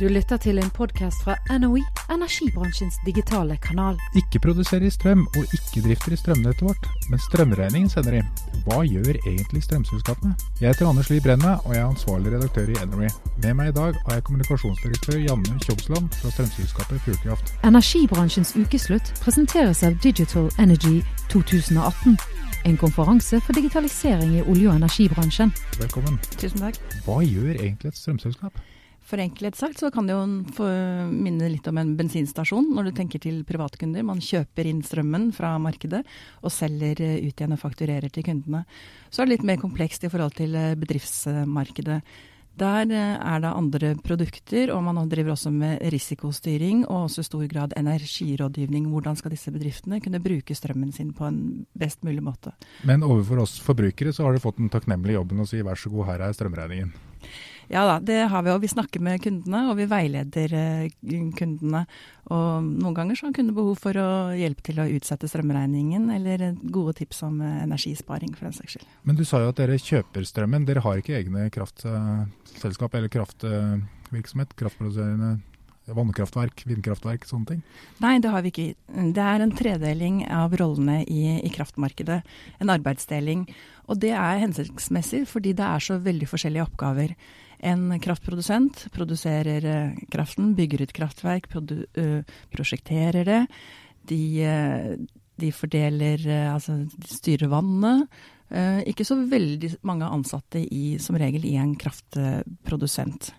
Du lytter til en podkast fra NOE, energibransjens digitale kanal. Ikke produserer strøm og ikke drifter i strømnettet vårt, men strømregningen sender de. Hva gjør egentlig strømselskapene? Jeg heter Anders Lie Brenna, og jeg er ansvarlig redaktør i NOE. Med meg i dag har jeg kommunikasjonsdirektør Janne Kjobsland fra strømselskapet Fjordkraft. Energibransjens ukeslutt presenteres av Digital Energy 2018. En konferanse for digitalisering i olje- og energibransjen. Velkommen. Tusen takk. Hva gjør egentlig et strømselskap? Forenklet sagt så kan det jo minne litt om en bensinstasjon når du tenker til privatkunder. Man kjøper inn strømmen fra markedet og selger ut igjen og fakturerer til kundene. Så er det litt mer komplekst i forhold til bedriftsmarkedet. Der er det andre produkter, og man driver også med risikostyring og også i stor grad energirådgivning. Hvordan skal disse bedriftene kunne bruke strømmen sin på en best mulig måte. Men overfor oss forbrukere så har du fått den takknemlige jobben å si vær så god, her er strømregningen. Ja da, det har vi. Og vi snakker med kundene, og vi veileder kundene. Og noen ganger så har kunder behov for å hjelpe til å utsette strømregningen, eller gode tips om energisparing, for den saks skyld. Men du sa jo at dere kjøper strømmen. Dere har ikke egne kraftselskap eller kraftvirksomhet? Kraftproduserende vannkraftverk, vindkraftverk, sånne ting? Nei, det har vi ikke. Det er en tredeling av rollene i, i, kraftmarkedet. En arbeidsdeling. Og det er hensiktsmessig fordi det er så veldig forskjellige oppgaver. En kraftprodusent produserer kraften, bygger ut kraftverk, uh, prosjekterer det. De, uh, de fordeler Altså, de styrer vannet. ikke så veldig mange ansatte i, som regel i en kraftprodusent.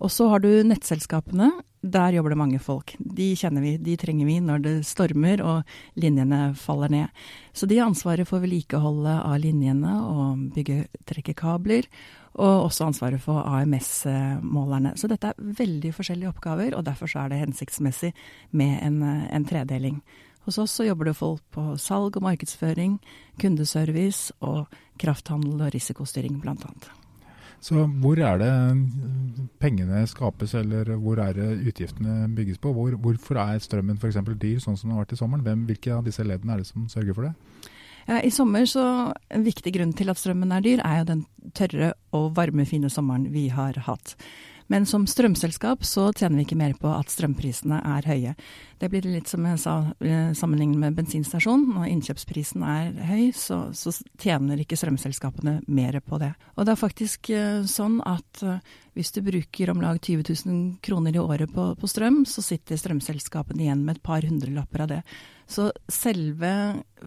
Og så har du nettselskapene. Der jobber det mange folk. De kjenner vi, de trenger vi når det stormer og linjene faller ned. Så de har ansvaret for vedlikeholdet av linjene og bygge, trekke kabler. Og også ansvaret for AMS-målerne. Så dette er veldig forskjellige oppgaver, og derfor er det hensiktsmessig med en, en tredeling. Hos oss så jobber det folk på salg og markedsføring, kundeservice og krafthandel og risikostyring, blant annet. Så hvor er det pengene skapes, eller hvor er det utgiftene bygges på? Hvor, hvorfor er strømmen f.eks. dyr, sånn som den har vært i sommeren? Hvem, hvilke av disse leddene er det som sørger for det? I sommer så En viktig grunn til at strømmen er dyr, er jo den tørre og varme, fine sommeren vi har hatt. Men som strømselskap så tjener vi ikke mer på at strømprisene er høye. Det blir litt som jeg sa, sammenlignet med bensinstasjon. Når innkjøpsprisen er høy, så, så, tjener ikke strømselskapene mer på det. Og det er faktisk sånn at hvis du bruker om lag 20 000 kroner i året på, på strøm, så sitter strømselskapene igjen med et par hundrelapper av det. Så selve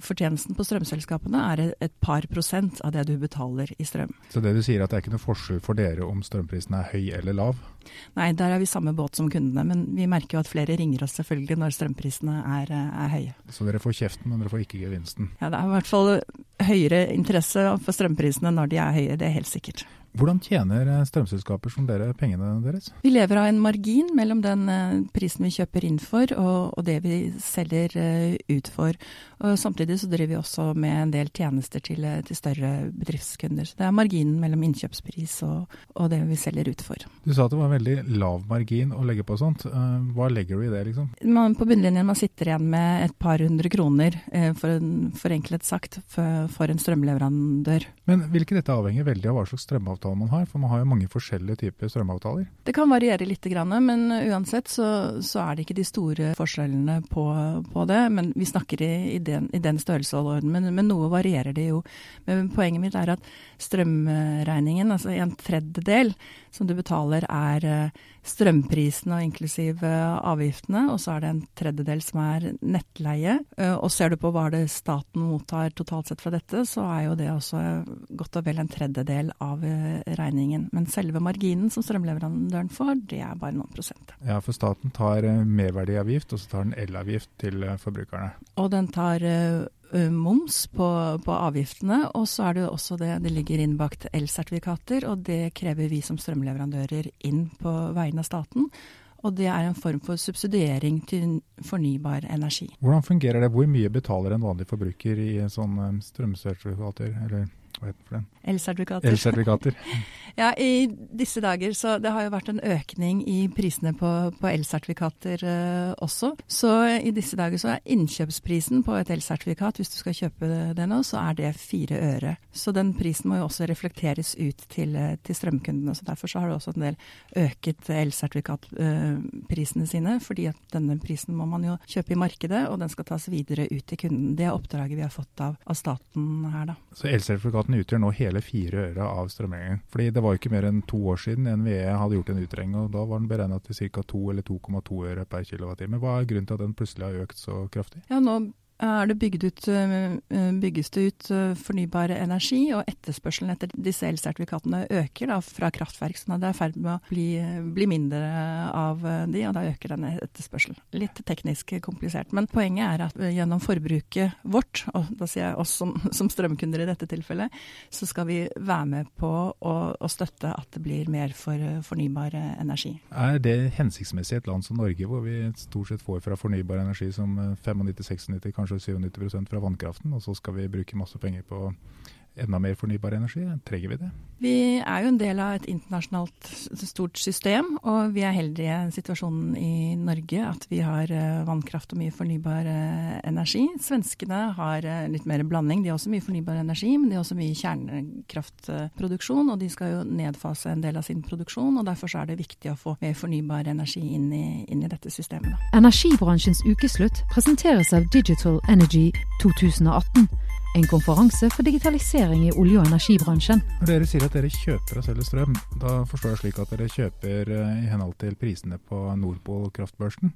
fortjenesten på strømselskapene er et par prosent av det du betaler i strøm. Så det du sier er at det er ikke noe forskjell for dere om strømprisen er høy eller lav? Nei, der er vi samme båt som kundene. Men vi merker jo at flere ringer oss selvfølgelig når strømprisene er, er høye. Så dere får kjeften, men dere får ikke gevinsten? Ja, det er i hvert fall høyere interesse for strømprisene når de er høye, det er helt sikkert. Hvordan tjener strømselskaper som dere pengene deres? Vi lever av en margin mellom den prisen vi kjøper inn for og, og det vi selger ut for. Og samtidig så driver vi også med en del tjenester til, til større bedriftskunder. Så det er marginen mellom innkjøpspris og, og, det vi selger ut for. Du sa at det var en veldig lav margin å legge på sånt. Hva legger du i det, liksom? Man, på bunnlinjen man sitter igjen med et par hundre kroner, for en, forenklet sagt, for, for en strømleverandør. Men vil ikke dette avhenge veldig av hva slags strømavtale man har? For man har jo mange forskjellige typer strømavtaler. Det kan variere litt, men uansett så, så er det ikke de store forskjellene på, på det. Men vi snakker i, i, den, i den størrelsesorden, men, men, noe varierer det jo. Men poenget mitt er at strømregningen, altså en tredjedel som du betaler, er strømprisene og inklusiv avgiftene, og så er det en tredjedel som er nettleie. Og ser du på hva det staten mottar totalt sett fra dette, så er jo det også godt og vel en tredjedel av regningen. Men selve marginen som strømleverandøren får, det er bare noen prosent. Ja, for staten tar merverdiavgift, og så tar den elavgift til forbrukerne. Og den tar moms på, på, avgiftene, og så er det også det det ligger innbakt elsertifikater, og det krever vi som strømleverandører inn på vegne av staten. Og det er en form for subsidiering til fornybar energi. Hvordan fungerer det? Hvor mye betaler en vanlig forbruker i sånne strømsertifikater, eller hva heter det for den? Elsertifikater. Elsertifikater. Ja, i disse dager så det har jo vært en økning i prisene på, på elsertifikater eh, også. Så i disse dager så er innkjøpsprisen på et elsertifikat, hvis du skal kjøpe det nå, så er det fire øre. Så den prisen må jo også reflekteres ut til, eh, til strømkundene. Så derfor så har det også en del øket elsertifikatprisene eh, sine, fordi at denne prisen må man jo kjøpe i markedet, og den skal tas videre ut til kunden. Det er oppdraget vi har fått av, av staten her, da. Så elsertifikatene utgjør nå hele fire øre av strømregningen. Fordi det var ikke mer enn to år siden NVE hadde gjort en utregning, og da var den beregna til ca. 2 eller 2,2 øre per kWt. Hva er grunnen til at den plutselig har økt så kraftig? Ja, nå er det bygd ut, eh, bygges det ut eh, fornybar energi, og etterspørselen etter disse elsertifikatene øker da, fra kraftverk. Så det er i ferd med å bli, bli, mindre av de, og da øker den etterspørselen. Litt teknisk komplisert. Men poenget er at gjennom forbruket vårt, og da sier jeg oss som, som strømkunder i dette tilfellet, så skal vi være med på å, å støtte at det blir mer for fornybar energi. Er det hensiktsmessig i et land som Norge, hvor vi stort sett får fra fornybar energi som 95-96, kanskje kanskje 97 fra vannkraften, og så skal vi bruke masse penger på enda mer fornybar energi? Trenger vi det? Vi er jo en del av et internasjonalt stort system, og vi er heldige i situasjonen i Norge at vi har eh, vannkraft og mye fornybar eh, energi. Svenskene har eh, litt mer blanding. De har også mye fornybar energi, men de har også mye kjernekraftproduksjon, og de skal jo nedfase en del av sin produksjon. og Derfor er det viktig å få mer fornybar energi inn i, inn i dette systemet. Energibransjens ukeslutt presenteres av Digital Energy 2018 en konferanse for digitalisering i olje- og energibransjen. Når dere sier at dere kjøper og selger strøm, da forstår jeg slik at dere kjøper eh, i henhold til prisene på Nordpol kraftbørsen.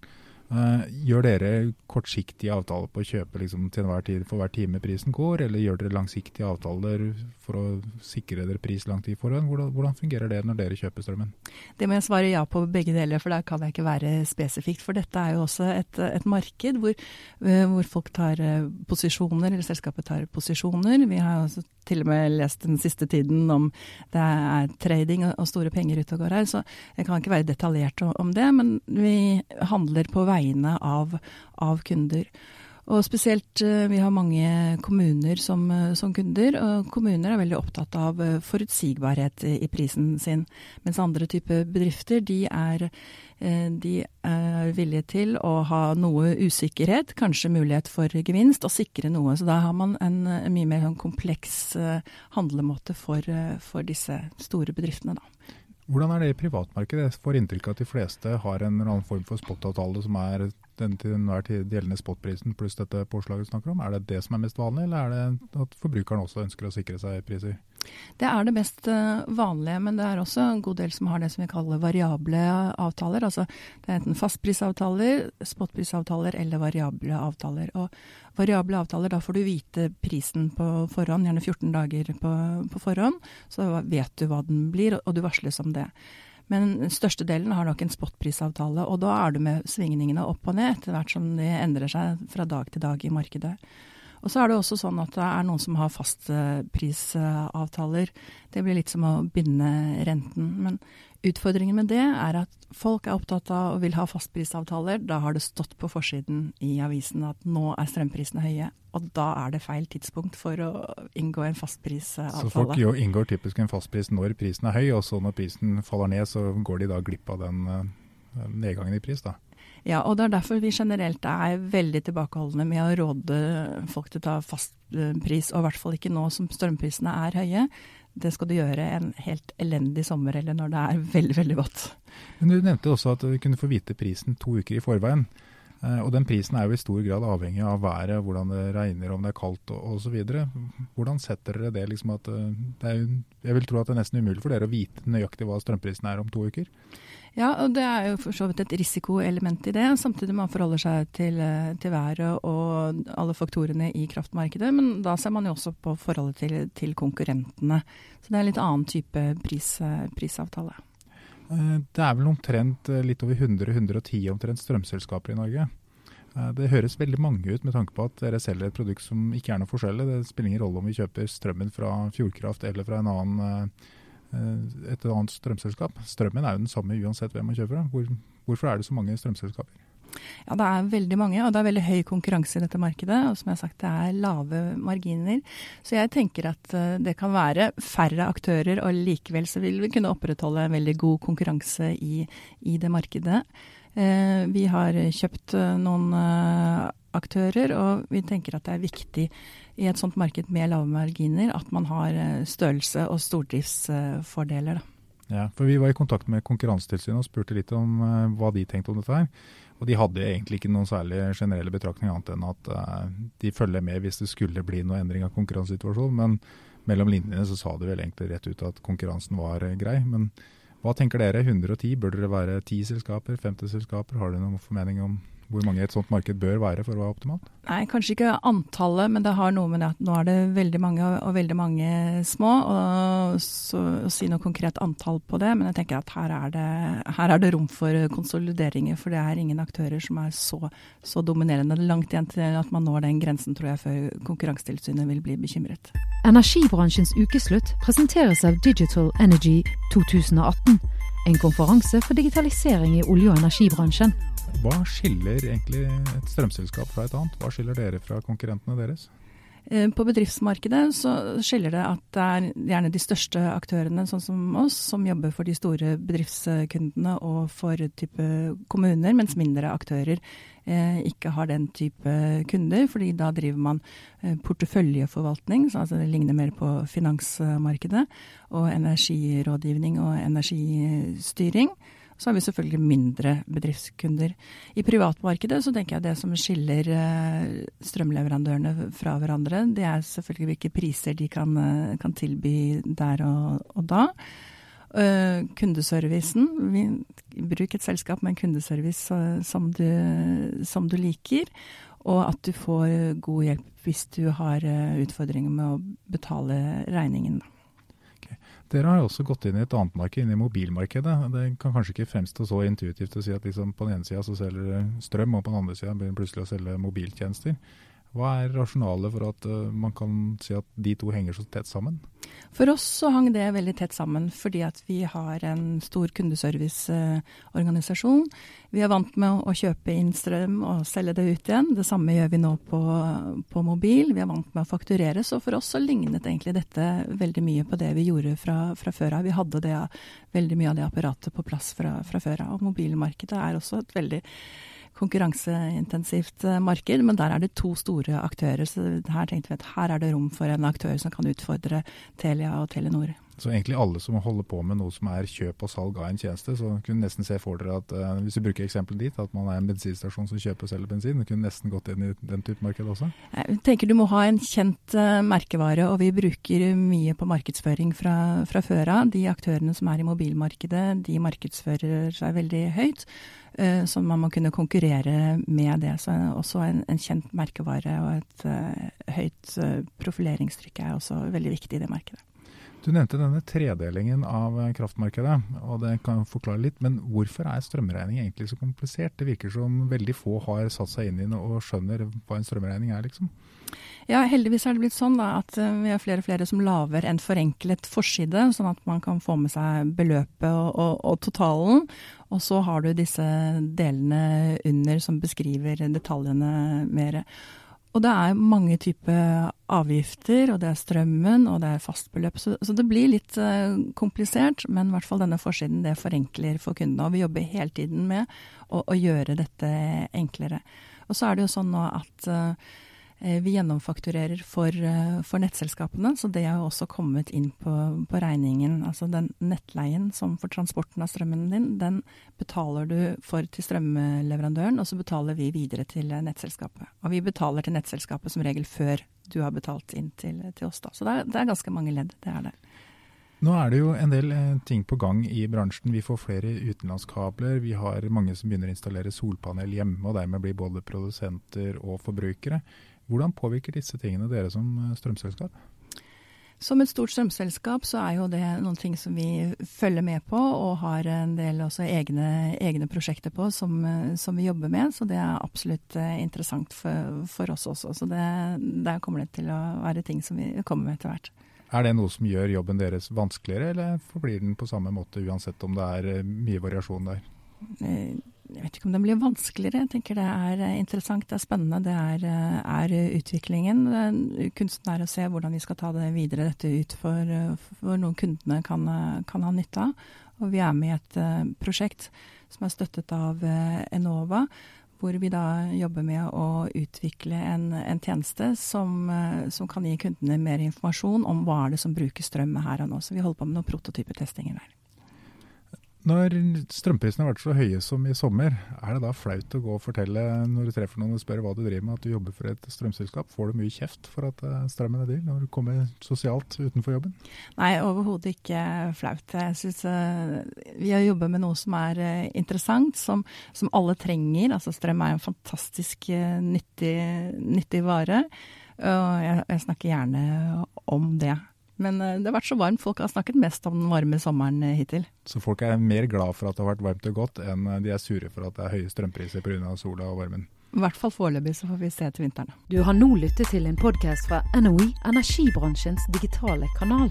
Uh, gjør dere kortsiktige avtaler på å kjøpe liksom, til enhver tid for hver time prisen går, eller gjør dere langsiktige avtaler for å sikre dere pris lang tid foran? Hvordan, hvordan, fungerer det når dere kjøper strømmen? Det må jeg svare ja på begge deler, for da kan jeg ikke være spesifikt. For dette er jo også et, et marked hvor, uh, hvor, folk tar uh, posisjoner, eller selskapet tar posisjoner. Vi har også til og med lest den siste tiden om det er trading og store penger ute og går her, så jeg kan ikke være detaljert om det. Men vi handler på vegne av, av kunder. Og spesielt, eh, Vi har mange kommuner som, eh, som, kunder, og kommuner er veldig opptatt av eh, forutsigbarhet i prisen sin. Mens andre typer bedrifter de er, de er, villige til å ha noe usikkerhet, kanskje mulighet for gevinst, og sikre noe. Så da har man en, en mye mer sånn kompleks handlemåte for, for disse store bedriftene. da. Hvordan er det i privatmarkedet? Jeg får inntrykk av at de fleste har en eller annen form for spotavtale som er den til enhver tid gjeldende spotprisen pluss dette påslaget du snakker om. Er det det som er mest vanlig, eller er det at forbrukeren også ønsker å sikre seg priser? Det er det mest eh, vanlige, men det er også en god del som har det som vi kaller variable avtaler. Altså det er enten fastprisavtaler, spotprisavtaler eller variable avtaler. Og variable avtaler, da får du vite prisen på forhånd, gjerne 14 dager på, på forhånd. Så vet du hva den blir, og du varsles om det. Men størstedelen har nok en spotprisavtale, og da er du med svingningene opp og ned etter hvert som de endrer seg fra dag til dag i markedet. Og så er det også sånn at det er noen som har fastprisavtaler. Det blir litt som å binde renten. Men utfordringen med det er at folk er opptatt av og vil ha fastprisavtaler. Da har det stått på forsiden i avisen at nå er strømprisene høye. Og da er det feil tidspunkt for å inngå en fastprisavtale. Så folk jo inngår typisk en fastpris når prisen er høy, og så når prisen faller ned, så går de da glipp av den eh, nedgangen i pris, da? Ja, og det er derfor vi generelt er veldig tilbakeholdne med å råde folk til å ta fastpris, og i hvert fall ikke nå som strømprisene er høye. Det skal du gjøre en helt elendig sommer eller når det er veldig, veldig vått. Men Du nevnte også at du kunne få vite prisen to uker i forveien. Eh, og den prisen er jo i stor grad avhengig av været, hvordan det regner, om det er kaldt osv. Hvordan setter dere det? Liksom at eh, det er, jeg vil tro at det er nesten umulig for dere å vite nøyaktig hva strømprisen er om to uker? Ja, og det er jo for så vidt et risikoelement i det. Samtidig man forholder seg til, til, været og alle faktorene i kraftmarkedet. Men da ser man jo også på forholdet til, til konkurrentene. Så det er en litt annen type pris, prisavtale. Eh, det er vel omtrent eh, litt over 100-110 omtrent strømselskaper i Norge. Eh, det høres veldig mange ut med tanke på at dere selger et produkt som ikke er noe forskjellig. Det spiller ingen rolle om vi kjøper strømmen fra Fjordkraft eller fra en annen et annet strømselskap. Strømmen er jo den samme uansett hvem man kjøper. Hvorfor er det så mange strømselskaper? Ja, det er veldig mange, og det er veldig høy konkurranse i dette markedet. Og som jeg har sagt, det er lave marginer. Så jeg tenker at uh, det kan være færre aktører, og likevel så vil vi kunne opprettholde en veldig god konkurranse i, i det markedet. Uh, vi har kjøpt uh, noen aktører, og vi tenker at det er viktig i et sånt marked med lave marginer at man har størrelse og stordriftsfordeler. Da. Ja, for Vi var i kontakt med Konkurransetilsynet og spurte litt om hva de tenkte om dette. her. Og de hadde egentlig ikke noen særlig generelle betraktninger annet enn at uh, de følger med hvis det skulle bli noe endring av konkurransesituasjonen. Men mellom linjene så sa de vel egentlig rett ut at konkurransen var uh, grei. Men hva tenker dere? 110, bør dere være 10 selskaper, 50 selskaper? Har dere noen formening om hvor mange et sånt marked bør være for å være optimalt? Nei, Kanskje ikke antallet, men det har noe med det at nå er det veldig mange og veldig mange små. og så, Å si noe konkret antall på det, men jeg tenker at her er, det, her er det rom for konsolideringer. For det er ingen aktører som er så, så dominerende. Langt igjen til at man når den grensen, tror jeg, før Konkurransetilsynet vil bli bekymret. Energibransjens ukeslutt presenteres av Digital Energy 2018. En konferanse for digitalisering i olje- og energibransjen. Hva skiller egentlig et strømselskap fra et annet? Hva skiller dere fra konkurrentene deres? Eh, på bedriftsmarkedet så skiller det at det er gjerne de største aktørene, sånn som oss, som jobber for de store bedriftskundene og for type kommuner, mens mindre aktører eh, ikke har den type kunder. fordi da driver man eh, porteføljeforvaltning, så altså det ligner mer på finansmarkedet, og energirådgivning og energistyring så har vi selvfølgelig mindre bedriftskunder. I privatmarkedet så tenker jeg det som skiller eh, strømleverandørene fra hverandre, det er selvfølgelig hvilke priser de kan, eh, kan tilby der og, og da. Uh, kundeservicen. Vi, bruk et selskap med en kundeservice som, du, som, du, liker. Og at du får god hjelp hvis du har utfordringer med å betale regningen. Da. Dere har jo også gått inn i et annet marked, inn i mobilmarkedet. Det kan kanskje ikke fremstå så intuitivt å si at liksom på den ene sida så selger dere strøm, og på den andre sida begynner plutselig å selge mobiltjenester. Hva er rasjonalet for at uh, man kan si at de to henger så tett sammen? For oss så hang det veldig tett sammen fordi at vi har en stor kundeserviceorganisasjon. Vi er vant med å kjøpe inn strøm og selge det ut igjen. Det samme gjør vi nå på, på mobil. Vi er vant med å fakturere. Så for oss så lignet egentlig dette veldig mye på det vi gjorde fra, fra før av. Vi hadde det, veldig mye av det apparatet på plass fra, fra før av. Og mobilmarkedet er også et veldig konkurranseintensivt marked, men der er det to store aktører. Så her tenkte vi at her er det rom for en aktør som kan utfordre Telia og Telenor. Så egentlig alle som holder på med noe som er kjøp og salg av en tjeneste, så kunne nesten se for dere at uh, hvis vi bruker eksempelet dit, at man er en bensinstasjon som kjøper og selger bensin, kunne nesten gått inn i den type marked også? Jeg tenker du må ha en kjent uh, merkevare, og vi bruker mye på markedsføring fra, fra før av. De aktørene som er i mobilmarkedet, de markedsfører seg veldig høyt. Uh, så man må kunne konkurrere med det. Så også en, en kjent merkevare og et høyt profileringstrykk er også veldig viktig i det markedet. Du nevnte denne tredelingen av kraftmarkedet, og det kan forklare litt. Men hvorfor er strømregning egentlig så komplisert? Det virker som veldig få har satt seg inn i det og skjønner hva en strømregning er, liksom. Ja, heldigvis er det blitt sånn da, at eh, vi har flere og flere som lager en forenklet forside, sånn at man kan få med seg beløpet og, og, og totalen. Og så har du disse delene under som beskriver detaljene mer. Og det er mange typer avgifter, og det er strømmen, og det er fastbeløp. Så, så det blir litt uh, komplisert, men i hvert fall denne forsiden det forenkler for kundene. Og vi jobber hele tiden med å, å gjøre dette enklere. Og så er det jo sånn nå at uh, vi gjennomfakturerer for, eh, for, nettselskapene, så det har jo også kommet inn på, på, regningen. Altså den nettleien som for transporten av strømmen din, den betaler du for til strømleverandøren, og så betaler vi videre til nettselskapet. Og vi betaler til nettselskapet som regel før du har betalt inn til, til oss, da. Så det er, det er ganske mange ledd, det er det. Nå er det jo en del eh, ting på gang i bransjen. Vi får flere utenlandskabler. Vi har mange som begynner å installere solpanel hjemme, og dermed blir både produsenter og forbrukere. Hvordan påvirker disse tingene dere som eh, strømselskap? Som et stort strømselskap så er jo det noen ting som vi følger med på, og har en del også egne, egne prosjekter på som, eh, som, vi jobber med. Så det er absolutt eh, interessant for, for oss også. Så det, der kommer det til å være ting som vi kommer med etter hvert. Er det noe som gjør jobben deres vanskeligere, eller forblir den på samme måte uansett om det er mye variasjon der? Jeg vet ikke om det blir vanskeligere. Jeg tenker det er eh, interessant, det er spennende. Det er, eh, er utviklingen. Kunsten er å se hvordan vi skal ta det videre dette ut for, for noen kundene kan, kan, ha nytte av. Og vi er med i et prosjekt som er støttet av Enova. Hvor vi da jobber med å utvikle en, en tjeneste som, som, kan gi kundene mer informasjon om hva er det som bruker strøm her og nå. Så vi holder på med noen prototypetestinger der. Når strømprisene har vært så høye som i sommer, er det da flaut å gå og fortelle når du treffer noen og spør hva du driver med, at du jobber for et strømselskap? Får du mye kjeft for at eh, strømmen er dyr når du kommer sosialt utenfor jobben? Nei, overhodet ikke flaut. Jeg syns uh, Vi har jobbet med noe som er uh, interessant, som, som, alle trenger. Altså Strøm er en fantastisk nyttig, nyttig, vare. Og jeg, jeg snakker gjerne om det. Men eh, det har vært så varmt. Folk har snakket mest om den varme sommeren eh, hittil. Så folk er mer glad for at det har vært varmt og godt, enn eh, de er sure for at det er høye strømpriser pga. sola og varmen? I hvert fall foreløpig, så får vi se til vinteren. Du har nå lyttet til en podkast fra NOE, energibransjens digitale kanal.